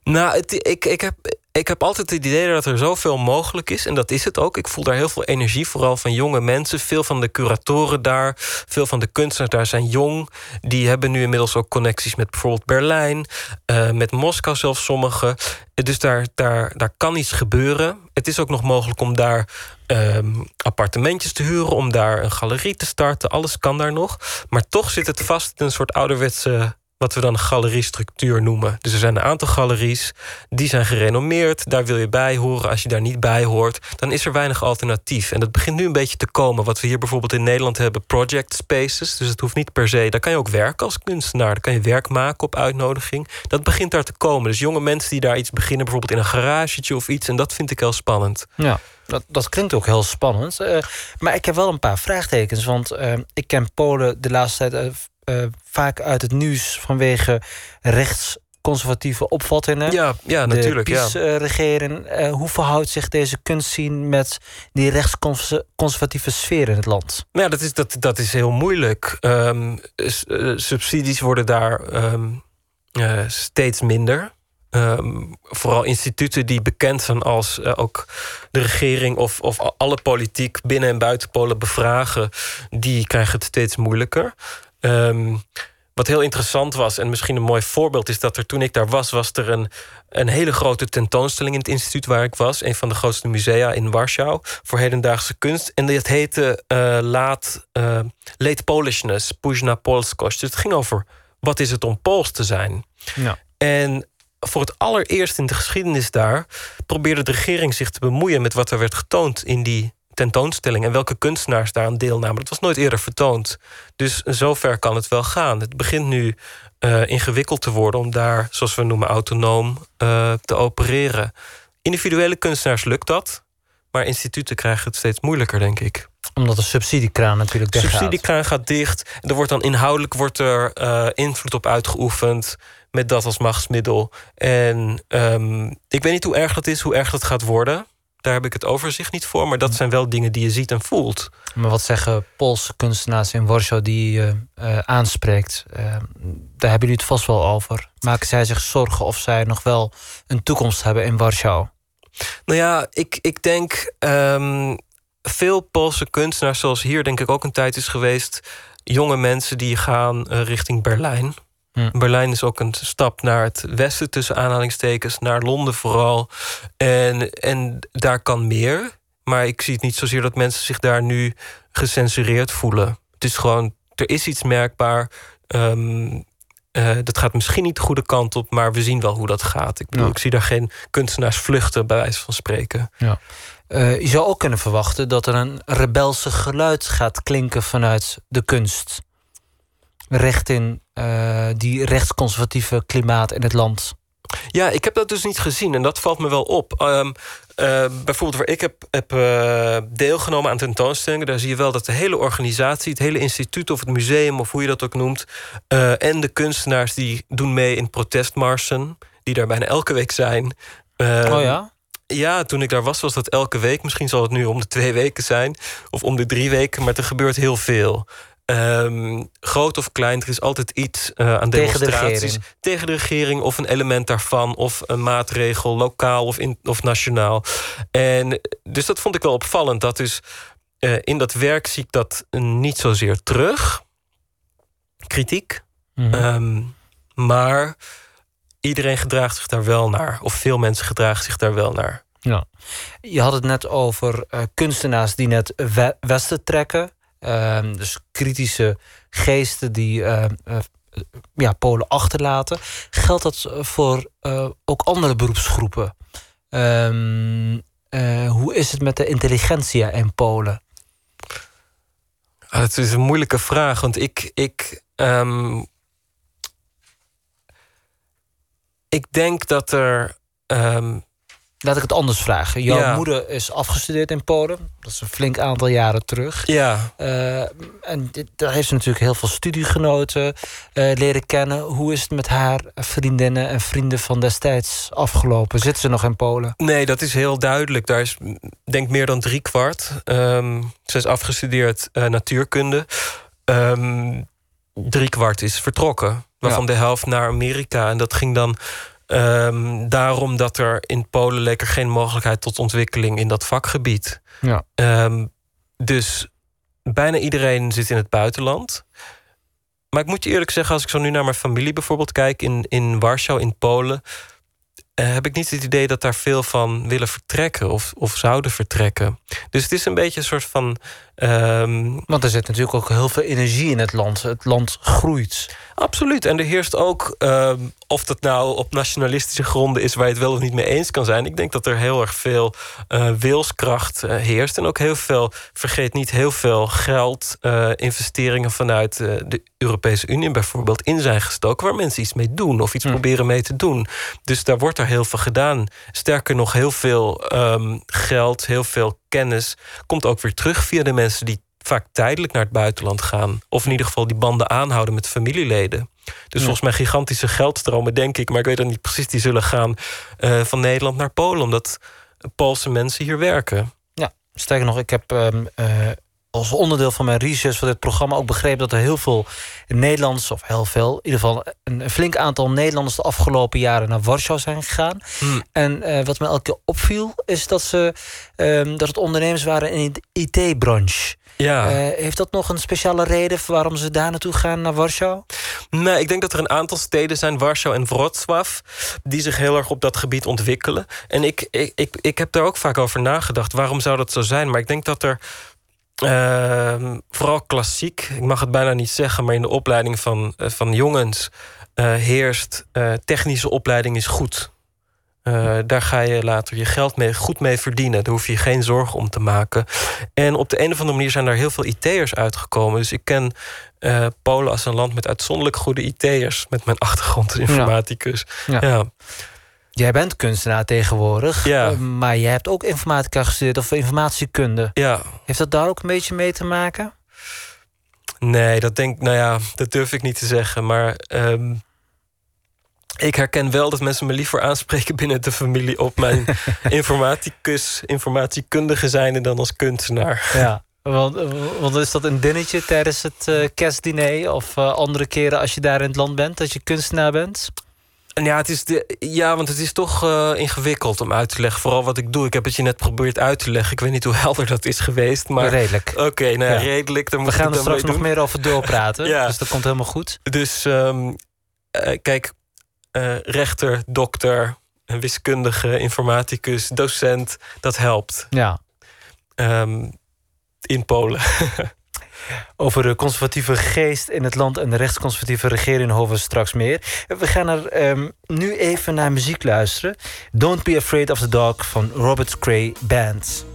Nou, het, ik, ik, heb, ik heb altijd het idee dat er zoveel mogelijk is. En dat is het ook. Ik voel daar heel veel energie, vooral van jonge mensen. Veel van de curatoren daar, veel van de kunstenaars daar zijn jong. Die hebben nu inmiddels ook connecties met bijvoorbeeld Berlijn. Uh, met Moskou zelfs sommige. Dus daar, daar, daar kan iets gebeuren. Het is ook nog mogelijk om daar um, appartementjes te huren... om daar een galerie te starten. Alles kan daar nog. Maar toch zit het vast in een soort ouderwetse wat we dan galeriestructuur noemen. Dus er zijn een aantal galeries, die zijn gerenommeerd. Daar wil je bij horen. Als je daar niet bij hoort, dan is er weinig alternatief. En dat begint nu een beetje te komen. Wat we hier bijvoorbeeld in Nederland hebben, project spaces. Dus het hoeft niet per se... Daar kan je ook werken als kunstenaar. Daar kan je werk maken op uitnodiging. Dat begint daar te komen. Dus jonge mensen die daar iets beginnen... bijvoorbeeld in een garagetje of iets. En dat vind ik heel spannend. Ja. Dat, dat klinkt ook heel spannend. Uh, maar ik heb wel een paar vraagtekens. Want uh, ik ken Polen de laatste tijd... Uh, vaak uit het nieuws vanwege rechtsconservatieve opvattingen. Ja, ja natuurlijk. De ja. PiS-regering. Eh, hoe verhoudt zich deze kunstscene met die rechtsconservatieve sfeer in het land? Nou ja, dat is, dat, dat is heel moeilijk. Ehm, eh, subsidies worden daar ehm, eh, steeds minder. Ehm, vooral instituten die bekend zijn als eh, ook de regering of, of alle politiek binnen en buiten Polen bevragen, die krijgen het steeds moeilijker. Ehm, wat heel interessant was, en misschien een mooi voorbeeld, is dat er toen ik daar was, was er een, een hele grote tentoonstelling in het instituut waar ik was. Een van de grootste musea in Warschau voor hedendaagse kunst. En dat heette eh, laat, eh, Late Polishness, Późna Polskość. Dus het ging over wat is het om Pools te zijn. Ja. En voor het allereerst in de geschiedenis daar probeerde de regering zich te bemoeien met wat er werd getoond in die tentoonstelling en welke kunstenaars daaraan deelnamen. Dat was nooit eerder vertoond. Dus zover kan het wel gaan. Het begint nu eh, ingewikkeld te worden om daar, zoals we noemen, autonoom eh, te opereren. Individuele kunstenaars lukt dat, maar instituten krijgen het steeds moeilijker, denk ik. Omdat de subsidiekraan natuurlijk De dichtgaat. subsidiekraan gaat dicht. Er wordt dan inhoudelijk wordt er, eh, invloed op uitgeoefend. Met dat als machtsmiddel. En ehm, ik weet niet hoe erg dat is, hoe erg dat gaat worden. Daar heb ik het overzicht niet voor. Maar dat zijn wel dingen die je ziet en voelt. Maar wat zeggen Poolse kunstenaars in Warschau die je eh, aanspreekt? Eh, daar hebben jullie het vast wel over. Maken zij zich zorgen of zij nog wel een toekomst hebben in Warschau? Nou ja, ik, ik denk ehm, veel Poolse kunstenaars, zoals hier denk ik ook een tijd is geweest, jonge mensen die gaan eh, richting Berlijn. Hm. Berlijn is ook een stap naar het westen, tussen aanhalingstekens, naar Londen vooral. En, en daar kan meer. Maar ik zie het niet zozeer dat mensen zich daar nu gecensureerd voelen. Het is gewoon, er is iets merkbaar. Ehm, eh, dat gaat misschien niet de goede kant op, maar we zien wel hoe dat gaat. Ik bedoel, Ja. ik zie daar geen kunstenaars vluchten, bij wijze van spreken. Eh, je zou ook kunnen verwachten dat er een rebelse geluid gaat klinken vanuit de kunst. Richting eh, die rechtsconservatieve klimaat in het land. Ja, ik heb dat dus niet gezien en dat valt me wel op. Ehm, eh, bijvoorbeeld waar ik heb, heb eh, deelgenomen aan tentoonstellingen... daar zie je wel dat de hele organisatie, het hele instituut... of het museum, of hoe je dat ook noemt... en de kunstenaars die doen mee in protestmarsen... die daar bijna elke week zijn. Ehm, oh ja? Ja, toen ik daar was, was dat elke week. Misschien zal het nu om de twee weken zijn. Of om de drie weken. Maar er gebeurt heel veel. Ehm, groot of klein, er is altijd iets eh, aan Tegen de demonstraties. Tegen de regering of een element daarvan. Of een maatregel, lokaal of, in, of nationaal. En dus dat vond ik wel opvallend. Dat dus eh, in dat werk zie ik dat niet zozeer terug. Kritiek. Mhm. Ehm, maar iedereen gedraagt zich daar wel naar. Of veel mensen gedragen zich daar wel naar. Ja. Je had het net over eh, kunstenaars die net we- westen trekken. Ehm, dus kritische geesten die eh, eh, ja, Polen achterlaten. Geldt dat voor eh, ook andere beroepsgroepen? Ehm, eh, hoe is het met de intelligentsia in Polen? Ah, Het is een moeilijke vraag, want ik. ik ehm, ik denk dat er. ehm, Laat ik het anders vragen. Jouw Ja. moeder is afgestudeerd in Polen. Dat is een flink aantal jaren terug. ja, Eh, en dit, daar heeft ze natuurlijk heel veel studiegenoten eh, leren kennen. Hoe is het met haar vriendinnen en vrienden van destijds afgelopen? Zitten ze nog in Polen? nee, dat is heel duidelijk. Daar is, denk meer dan drie kwart. Ehm, ze is afgestudeerd eh, natuurkunde. Ehm drie kwart is vertrokken, waarvan de helft naar Amerika. En dat ging dan ehm, daarom dat er in Polen leek er geen mogelijkheid tot ontwikkeling in dat vakgebied. Ja. Ehm, dus bijna iedereen zit in het buitenland. Maar ik moet je eerlijk zeggen, als ik zo nu naar mijn familie bijvoorbeeld kijk in, in Warschau, in Polen, eh, heb ik niet het idee dat daar veel van willen vertrekken of, of zouden vertrekken. Dus het is een beetje een soort van. Ehm, Want er zit natuurlijk ook heel veel energie in het land. Het land groeit. Absoluut. En er heerst ook, ehm, of dat nou op nationalistische gronden is waar je het wel of niet mee eens kan zijn. Ik denk dat er heel erg veel eh, wilskracht eh, heerst. En ook heel veel, vergeet niet, heel veel geld, eh, investeringen vanuit de Europese Unie bijvoorbeeld in zijn gestoken. Waar mensen iets mee doen of iets Hm. proberen mee te doen. Dus daar wordt er heel veel gedaan. Sterker nog, heel veel ehm, geld, heel veel kennis komt ook weer terug via de mensen die vaak tijdelijk naar het buitenland gaan. Of in ieder geval die banden aanhouden met familieleden. Dus volgens mij gigantische geldstromen, denk ik. Maar ik weet dat niet precies. Die zullen gaan eh, van Nederland naar Polen. Omdat Poolse mensen hier werken. Ja, sterker nog, ik heb ehm, eh, als onderdeel van mijn research voor dit programma ook begrepen dat er heel veel Nederlanders, of heel veel, in ieder geval een, flink aantal Nederlanders de afgelopen jaren naar Warschau zijn gegaan. Hmm. En eh, wat me elke keer opviel, is dat, ze, ehm, dat het ondernemers waren in de IT-branche. Ja. Eh, heeft dat nog een speciale reden waarom ze daar naartoe gaan, naar Warschau? Nee, ik denk dat er een aantal steden zijn, Warschau en Wrocław, die zich heel erg op dat gebied ontwikkelen. En ik, ik, ik, ik heb daar ook vaak over nagedacht. Waarom zou dat zo zijn? Maar ik denk dat er vooral klassiek, ik mag het bijna niet zeggen, maar in de opleiding van, eh, van jongens eh, heerst eh, technische opleiding is goed. Daar ga je later je geld mee, goed mee verdienen. Daar hoef je je geen zorgen om te maken. En op de een of andere manier zijn er heel veel IT'ers uitgekomen. Dus ik ken eh, Polen als een land met uitzonderlijk goede IT'ers. Met mijn achtergrond als informaticus. Ja. Ja. Jij bent kunstenaar tegenwoordig, Ja. eh, maar jij hebt ook informatica gestudeerd of informatiekunde. ja. Heeft dat daar ook een beetje mee te maken? Nee, dat denk nou ja, dat durf ik niet te zeggen. Maar ehm, ik herken wel dat mensen me liever aanspreken binnen de familie op mijn informaticus, informatiekundige zijnde dan als kunstenaar. Ja. Want, want is dat een dinnetje tijdens het eh, kerstdiner of eh, andere keren als je daar in het land bent, dat je kunstenaar bent? En ja, het is de, ja, want het is toch eh, ingewikkeld om uit te leggen. Vooral wat ik doe. Ik heb het je net geprobeerd uit te leggen. Ik weet niet hoe helder dat is geweest. Maar Redelijk. Oké, nou ja, redelijk. Daar We gaan er dan straks nog meer over doorpraten, Ja. dus dat komt helemaal goed. Dus ehm, eh, kijk, eh, rechter, dokter, een wiskundige, informaticus, docent, dat helpt. Ja. Ehm, in Polen. Over de conservatieve geest in het land en de rechtsconservatieve regering horen we straks meer. We gaan er ehm, nu even naar muziek luisteren. Don't Be Afraid of the Dog van Robert Cray Band.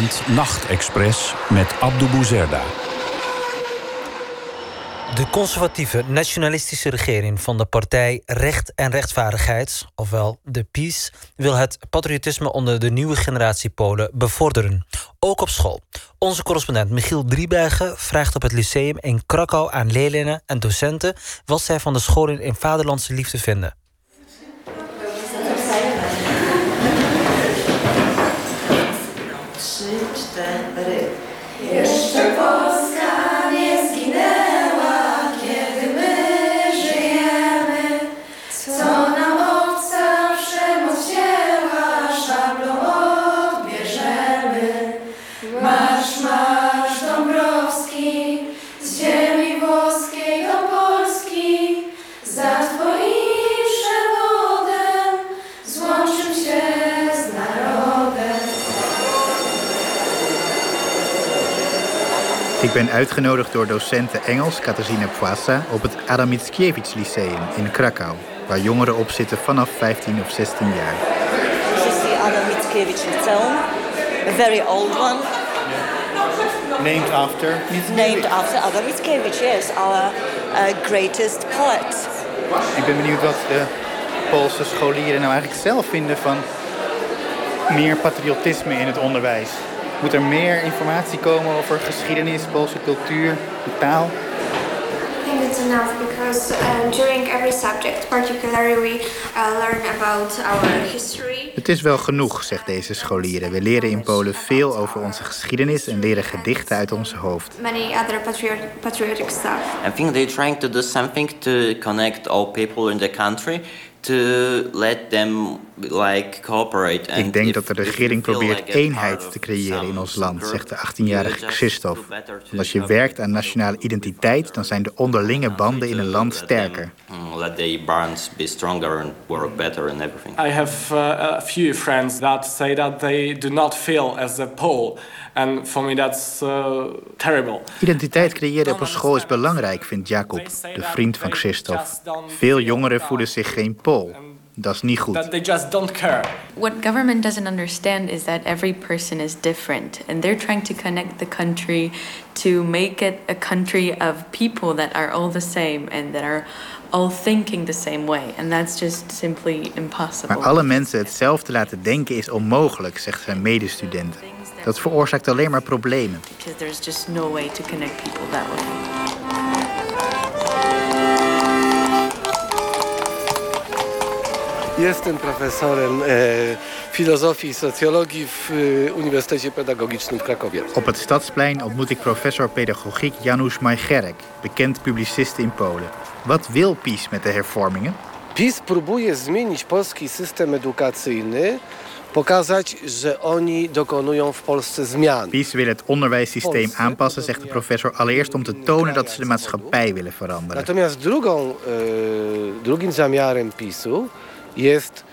Buitenland Nachtexpress met Abdou Bouzerda. De conservatieve nationalistische regering van de partij Recht en Rechtvaardigheid, ofwel de PiS, wil het patriotisme onder de nieuwe generatie Polen bevorderen. Ook op school. Onze correspondent Michiel Driebergen vraagt op het lyceum in Krakau aan leerlingen en docenten wat zij van de scholing in vaderlandse liefde vinden. Yeah. Ik ben uitgenodigd door docenten Engels Katarzyna Pwasa op het Adam Mickiewicz Lyceum in Krakau, waar jongeren op zitten vanaf 15 of 16 jaar. This is the Adam Mickiewicz Lyceum, a very old one, Named after named after Adam Mickiewicz, yes, our uh, greatest poet. Ik ben benieuwd wat de Poolse scholieren nou eigenlijk zelf vinden van meer patriotisme in het onderwijs. Moet er meer informatie komen over geschiedenis, Poolse cultuur, de taal? I think it's enough because um, during every subject, particularly we uh, learn about our history. Het is wel genoeg, zegt deze scholieren. We leren in Polen veel over onze geschiedenis en leren gedichten uit ons hoofd. Many other patriot- patriotic stuff. I think they're trying to do something to connect all people in the country to let them like cooperate. Ik denk dat de regering probeert eenheid te creëren in ons land, zegt de 18-jarige Christoph. Want als je werkt aan nationale identiteit, dan zijn de onderlinge banden in een land sterker. Mm, let the bonds be stronger and work better and everything. I have uh, a few friends that say that they do not feel as a Pole, and for me that's uh, terrible. Identiteit creëren op een school is belangrijk, vindt Jacob, de vriend van Christoph. Veel jongeren voelen zich geen Pool. Dat is niet goed. That they just don't care. What government doesn't understand is that every person is different, and they're trying to connect the country to make it a country of people that are all the same and that are all thinking the same way, and that's just simply impossible. Maar alle mensen hetzelfde laten denken is onmogelijk, zegt zijn medestudenten. Dat veroorzaakt alleen maar problemen. Because there's just no way to connect people that way. Jestem profesorem e, filozofii i socjologii w e, Uniwersytecie Pedagogicznym w Krakowie. Op het Stadsplein ontmoet ik professor pedagogiek Janusz Majcherek, bekend publiciste in Polen. Wat wil PiS met de hervormingen? PiS próbuje zmienić polski system edukacyjny, pokazać, że oni dokonują w Polsce zmian. PiS wil het onderwijssysteem aanpassen, zegt de professor, allereerst om te tonen dat ze de maatschappij willen veranderen. Natomiast drugą, e, drugim zamiarem PiSu jest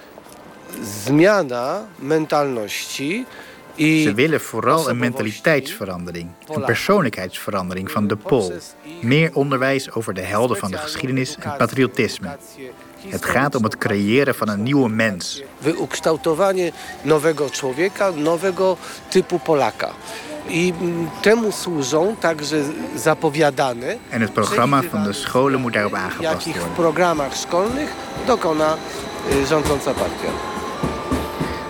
zmiana mentalności Ze willen vooral een mentaliteitsverandering, een persoonlijkheidsverandering van de Pool. Meer onderwijs over de helden van de geschiedenis en patriotisme. Het gaat om het creëren van een nieuwe mens. ukształtowanie nowego człowieka, nowego typu Polaka. I temu służą także zapowiadane, En het programma van de scholen moet daarop aangepast jakich w worden. programach szkolnych dokona rządząca partia.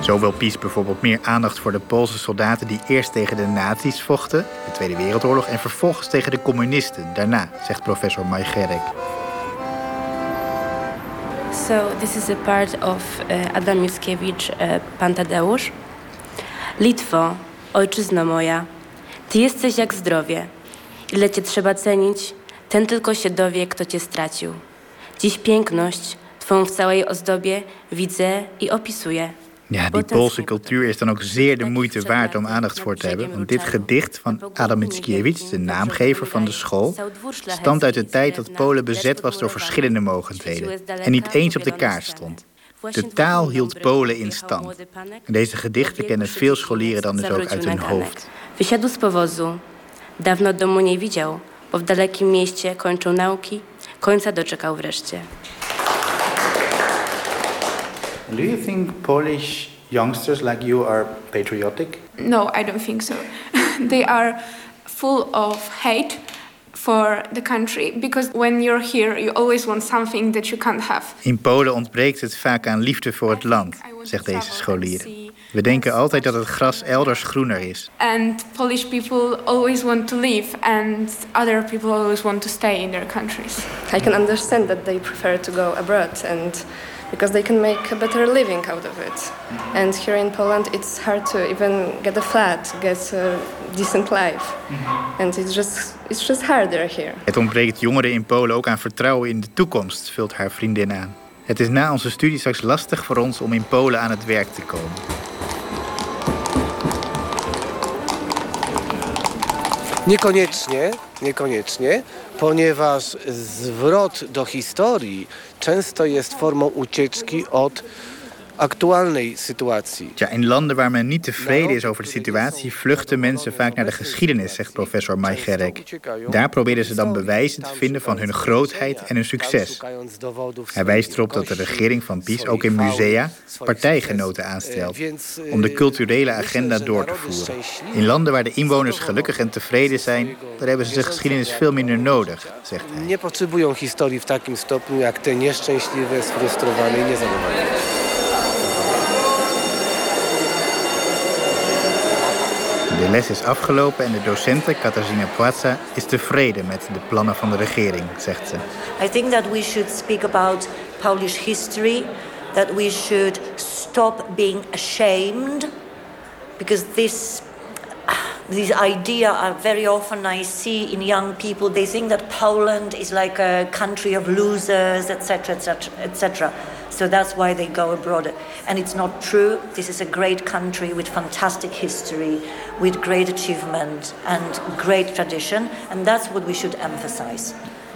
Zo wil PiS bijvoorbeeld meer aandacht voor de Poolse soldaten die eerst tegen de nazi's vochten, de Tweede Wereldoorlog, en vervolgens tegen de communisten daarna, zegt professor Majgerek. So this is a part of uh, Adam Mickiewicz, uh, Pan Tadeusz. Litwo, ojczyzno moja, ty jesteś jak zdrowie. Ile cię trzeba cenić, ten tylko się dowie, kto cię stracił. Dziś piękność, twą w całej ozdobie, widzę i opisuję. Ja, die Poolse cultuur is dan ook zeer de moeite waard om aandacht voor te hebben. Want dit gedicht van Adam Mickiewicz, de naamgever van de school, stamt uit de tijd dat Polen bezet was door verschillende mogendheden en niet eens op de kaart stond. De taal hield Polen in stand. En deze gedichten kennen veel scholieren dan dus ook uit hun hoofd. Wysiadł z powozu. Dawno domu nie widział, bo w dalekim mieście kończył nauki. Końca doczekał wreszcie. Do you think Polish youngsters like you are patriotic? No, I don't think so. they are full of hate for the country because when you're here, you always want something that you can't have. In Polen ontbreekt het vaak aan liefde voor het land, zegt deze scholier. We denken altijd dat het gras elders groener is. And Polish people always want to leave, and other people always want to stay in their countries. I can understand that they prefer to go abroad and because they can make a better living out of it. And here in Poland it's hard to even get a flat, get a decent life. And it's just it's just harder here. Het ontbreekt jongeren in Polen ook aan vertrouwen in de toekomst, vult haar vriendin aan. Het is na onze studie straks lastig voor ons om in Polen aan het werk te komen. Niekoniecznie, niekoniecznie, ponieważ zwrot do historii często jest formą ucieczki od aktualnej. Ja, in landen waar men niet tevreden is over de situatie, vluchten mensen vaak naar de geschiedenis, zegt professor Majgerek. Daar proberen ze dan bewijzen te vinden van hun grootheid en hun succes. Hij wijst erop dat de regering van PiS ook in musea partijgenoten aanstelt om de culturele agenda door te voeren. In landen waar de inwoners gelukkig en tevreden zijn, daar hebben ze de geschiedenis veel minder nodig, zegt hij. Nie potrzebują historii w takim stopniu jak te nieszczęśliwe, sfrustrowane i niezadowolone. De les is afgelopen en de docente Katarzyna Płaca is tevreden met de plannen van de regering, zegt ze. I think that we should speak about Polish history, that we should stop being ashamed, because this this idea uh, very often I see in young people they think that Poland is like a country of losers, etc., etc., etc. So that's why they go abroad, and it's not true. This is a great country with fantastic history, with great achievement and great tradition, and that's what we should emphasize.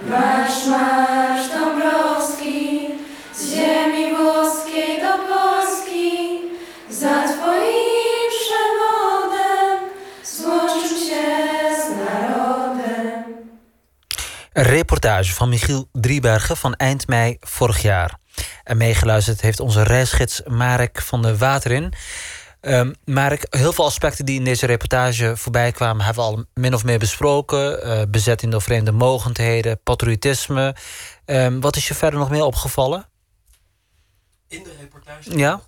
Marsz, marsz Dąbrowski, z ziemi włoskiej do Polski, za twoim przewodem złączył się z narodem. Reportage van Michiel Driebergen van eind mei vorig jaar. En meegeluisterd heeft onze reisgids Marek van de Waterin. Um, Marek, heel veel aspecten die in deze reportage voorbij kwamen... hebben we al min of meer besproken. Uh, bezetting door vreemde mogendheden, patriotisme. Um, wat is je verder nog meer opgevallen? In de reportage? Ja?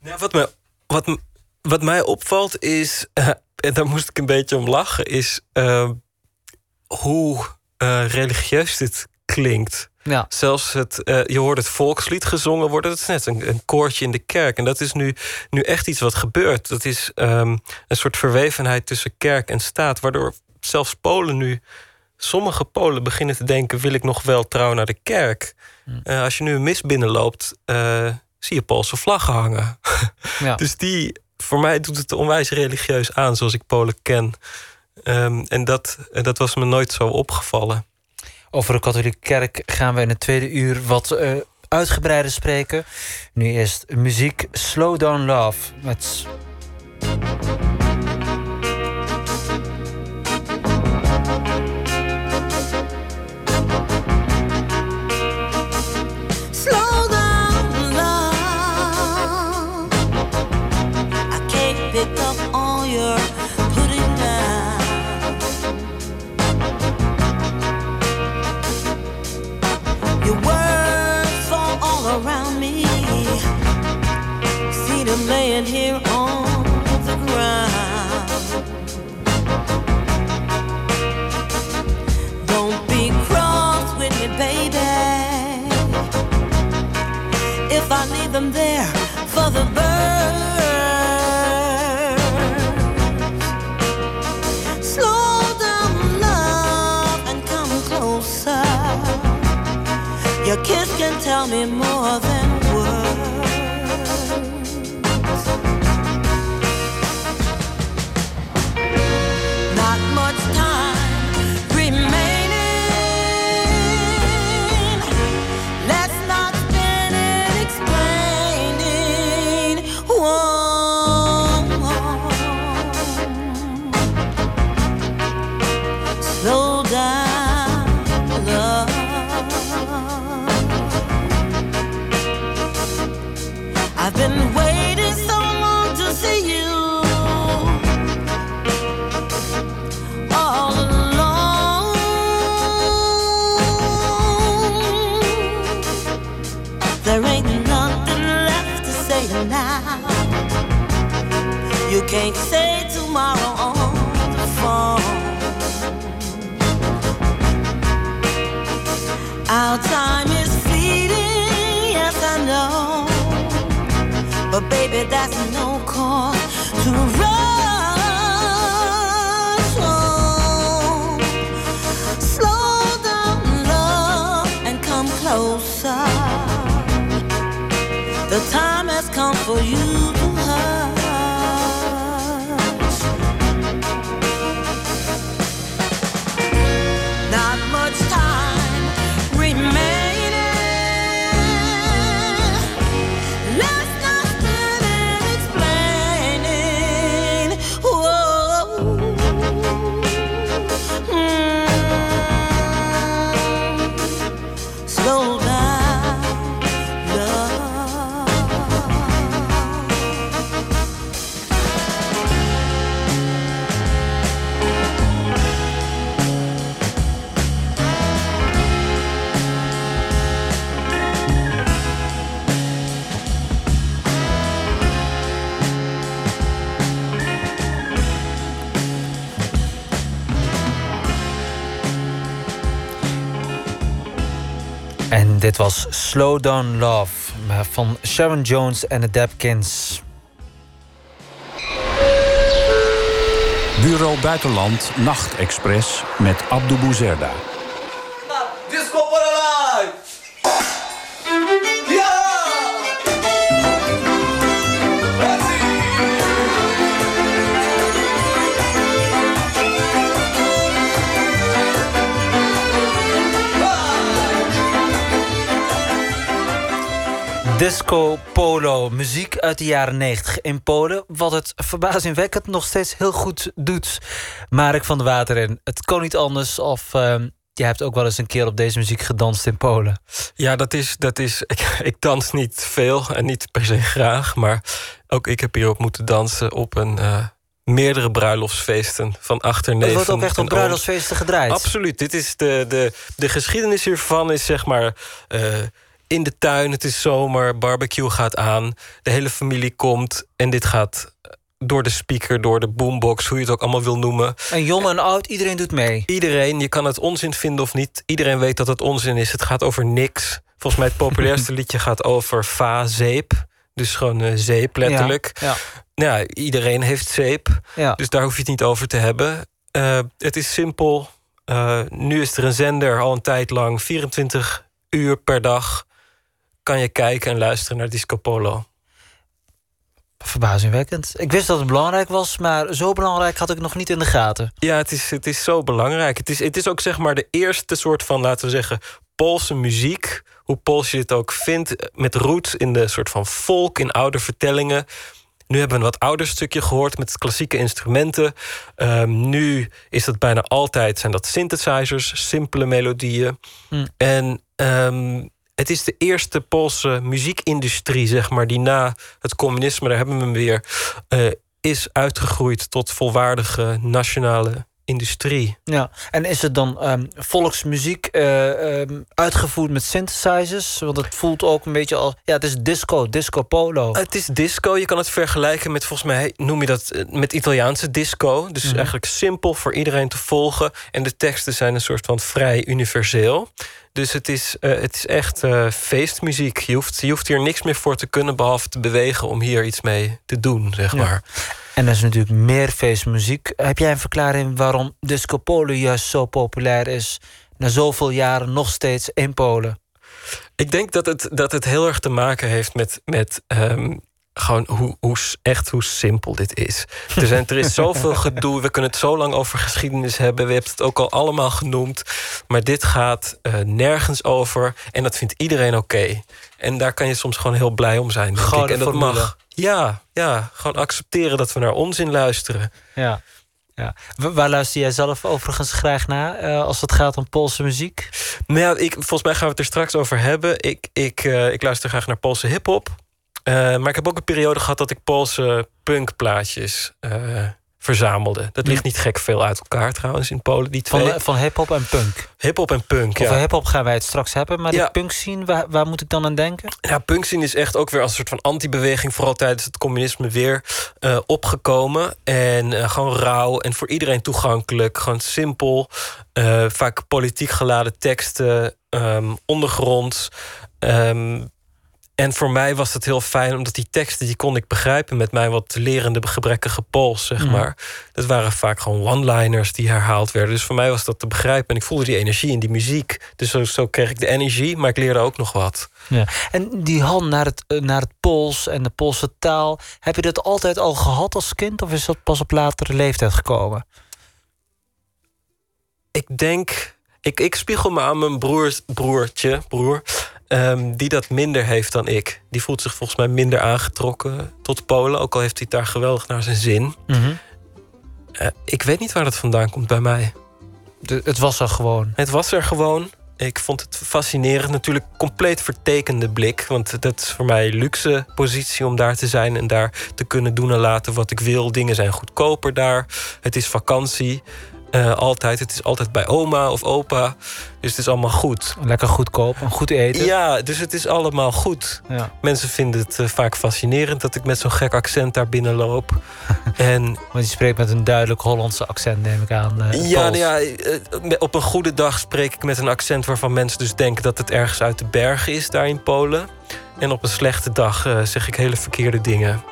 Nou, wat, me, wat, wat mij opvalt is... eh, en daar moest ik een beetje om lachen... is eh, hoe eh, religieus dit klinkt. Ja. Zelfs het, eh, je hoort het volkslied gezongen worden. Dat is net een, een koortje in de kerk. En dat is nu, nu echt iets wat gebeurt. Dat is ehm, een soort verwevenheid tussen kerk en staat. Waardoor zelfs Polen nu... Sommige Polen beginnen te denken... wil ik nog wel trouw naar de kerk? Eh, als je nu een mis binnenloopt... eh, zie je Poolse vlaggen hangen. Ja. dus die, voor mij doet het onwijs religieus aan... zoals ik Polen ken. Ehm, en dat, en dat was me nooit zo opgevallen. Over de katholieke kerk gaan we in het tweede uur wat uh, uitgebreider spreken. Nu eerst muziek Slow Down Love met... leave them there for the birds. Slow down, love, and come closer. Your kiss can tell me more baby, that's não was Slow Down Love van Sharon Jones en de Dapkins. Bureau Buitenland Nachtexpress met Abdou Bouzerda. Disco Polo, muziek uit de jaren 90 in Polen. Wat het verbazingwekkend nog steeds heel goed doet. Marek van de Wateren, het kon niet anders. Of ehm, jij hebt ook wel eens een keer op deze muziek gedanst in Polen. Ja, dat is. Dat is ik, ik dans niet veel en niet per se graag. Maar ook ik heb hierop moeten dansen op een. eh, meerdere bruiloftsfeesten van achterneven. Het wordt ook echt op bruiloftsfeesten gedraaid. Absoluut. Dit is de, de, de geschiedenis hiervan is zeg maar. eh, in de tuin, het is zomer, barbecue gaat aan. De hele familie komt en dit gaat door de speaker, door de boombox, hoe je het ook allemaal wil noemen. En jong en oud, iedereen doet mee. Iedereen, je kan het onzin vinden of niet. Iedereen weet dat het onzin is. Het gaat over niks. Volgens mij het populairste liedje gaat over va, zeep. Dus gewoon eh, zeep, letterlijk. Ja, Nou ja, iedereen heeft zeep. Ja. Dus daar hoef je het niet over te hebben. Eh, het is simpel. Eh, nu is er een zender al een tijd lang, 24 uur per dag... kan je kijken en luisteren naar Disco Polo. Verbazingwekkend. Ik wist dat het belangrijk was, maar zo belangrijk had ik nog niet in de gaten. Ja, het is, het is zo belangrijk. Het is, het is ook zeg maar de eerste soort van, laten we zeggen, Poolse muziek. Hoe Pools je dit ook vindt, met roots in de soort van folk, in oude vertellingen. Nu hebben we een wat ouder stukje gehoord met klassieke instrumenten. Ehm, nu is dat bijna altijd zijn dat synthesizers, simpele melodieën. Hm. En ehm, het is de eerste Poolse muziekindustrie, zeg maar, die na het communisme, daar hebben we hem weer, eh, is uitgegroeid tot volwaardige nationale industrie. Ja, en is het dan ehm, volksmuziek eh, ehm, uitgevoerd met synthesizers? Want het voelt ook een beetje al... Ja, het is disco, disco polo. Het is disco. Je kan het vergelijken met, volgens mij noem je dat eh, met Italiaanse disco. Dus Mhm. eigenlijk simpel voor iedereen te volgen. En de teksten zijn een soort van vrij universeel. Dus het is, eh, het is echt feestmuziek. Je hoeft, je hoeft hier niks meer voor te kunnen behalve te bewegen om hier iets mee te doen, zeg Ja. En er is natuurlijk meer feestmuziek. Heb jij een verklaring waarom disco polo juist zo populair is... na zoveel jaren nog steeds in Polen? Ik denk dat het, dat het heel erg te maken heeft met, met ehm, gewoon hoe, hoe, echt hoe simpel dit is. Er, zijn, er is zoveel gedoe. We kunnen het zo lang over geschiedenis hebben. We hebben het ook al allemaal genoemd. Maar dit gaat eh, nergens over. En dat vindt iedereen oké. En daar kan je soms gewoon heel blij om zijn. Denk ik. En dat formule. mag. Ja, ja, gewoon accepteren dat we naar onzin luisteren. Ja. ja. Wa- Waar luister jij zelf overigens graag naar... eh, als het gaat om Poolse muziek? Nou ja, ik, volgens mij gaan we het er straks over hebben. Ik, ik, eh, ik luister graag naar Poolse hip-hop. Eh, maar ik heb ook een periode gehad dat ik Poolse punkplaatjes eh, verzamelde. Dat ligt niet gek veel uit elkaar trouwens in Polen, die twee. Van, van hip-hop en punk. Hip-hop en punk, Over ja. hip-hop gaan wij het straks hebben. Maar Ja. de punk scene, waar, waar moet ik dan aan denken? Ja, punkscene is echt ook weer als een soort van anti-beweging... vooral tijdens het communisme weer eh, opgekomen. En gewoon rauw en voor iedereen toegankelijk. Gewoon simpel. vaak politiek geladen teksten. ehm ondergronds. Ehm, En voor mij was het heel fijn, omdat die teksten die kon ik begrijpen met mijn wat lerende gebrekkige Pools, zeg Mhm. maar. Dat waren vaak gewoon one-liners die herhaald werden. Dus voor mij was dat te begrijpen. En ik voelde die energie in die muziek. Dus zo, zo kreeg ik de energie, maar ik leerde ook nog wat. Ja. En die hand naar het, eh, naar het Pools en de Poolse taal... heb je dat altijd al gehad als kind... of is dat pas op latere leeftijd gekomen? Ik denk, ik, ik spiegel me aan mijn broer, broertje, broer, ehm, die dat minder heeft dan ik. Die voelt zich volgens mij minder aangetrokken tot Polen, ook al heeft hij het daar geweldig naar zijn zin. Mhm. Eh, ik weet niet waar dat vandaan komt bij mij. het was er gewoon. Het was er gewoon. Ik vond het fascinerend. Natuurlijk compleet vertekende blik. Want dat is voor mij een luxe positie om daar te zijn en daar te kunnen doen en laten wat ik wil. Dingen zijn goedkoper daar. Het is vakantie. Eh, altijd. Het is altijd bij oma of opa. Dus het is allemaal goed. Lekker goedkoop en goed eten. Ja, dus het is allemaal goed. Ja. Mensen vinden het eh, vaak fascinerend dat ik met zo'n gek accent daar binnenloop. en Want je spreekt met een duidelijk Hollandse accent, neem ik aan. eh, ja, nou ja, op een goede dag spreek ik met een accent waarvan mensen dus denken dat het ergens uit de bergen is daar in Polen. En op een slechte dag zeg ik hele verkeerde dingen.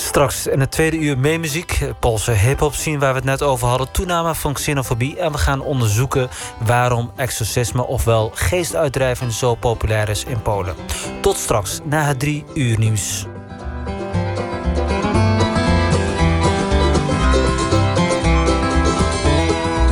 Straks in het tweede uur meemuziek, Poolse hip-hop scene waar we het net over hadden, toename van xenofobie. En we gaan onderzoeken waarom exorcisme, ofwel geestuitdrijven, zo populair is in Polen. Tot straks na het drie uur nieuws.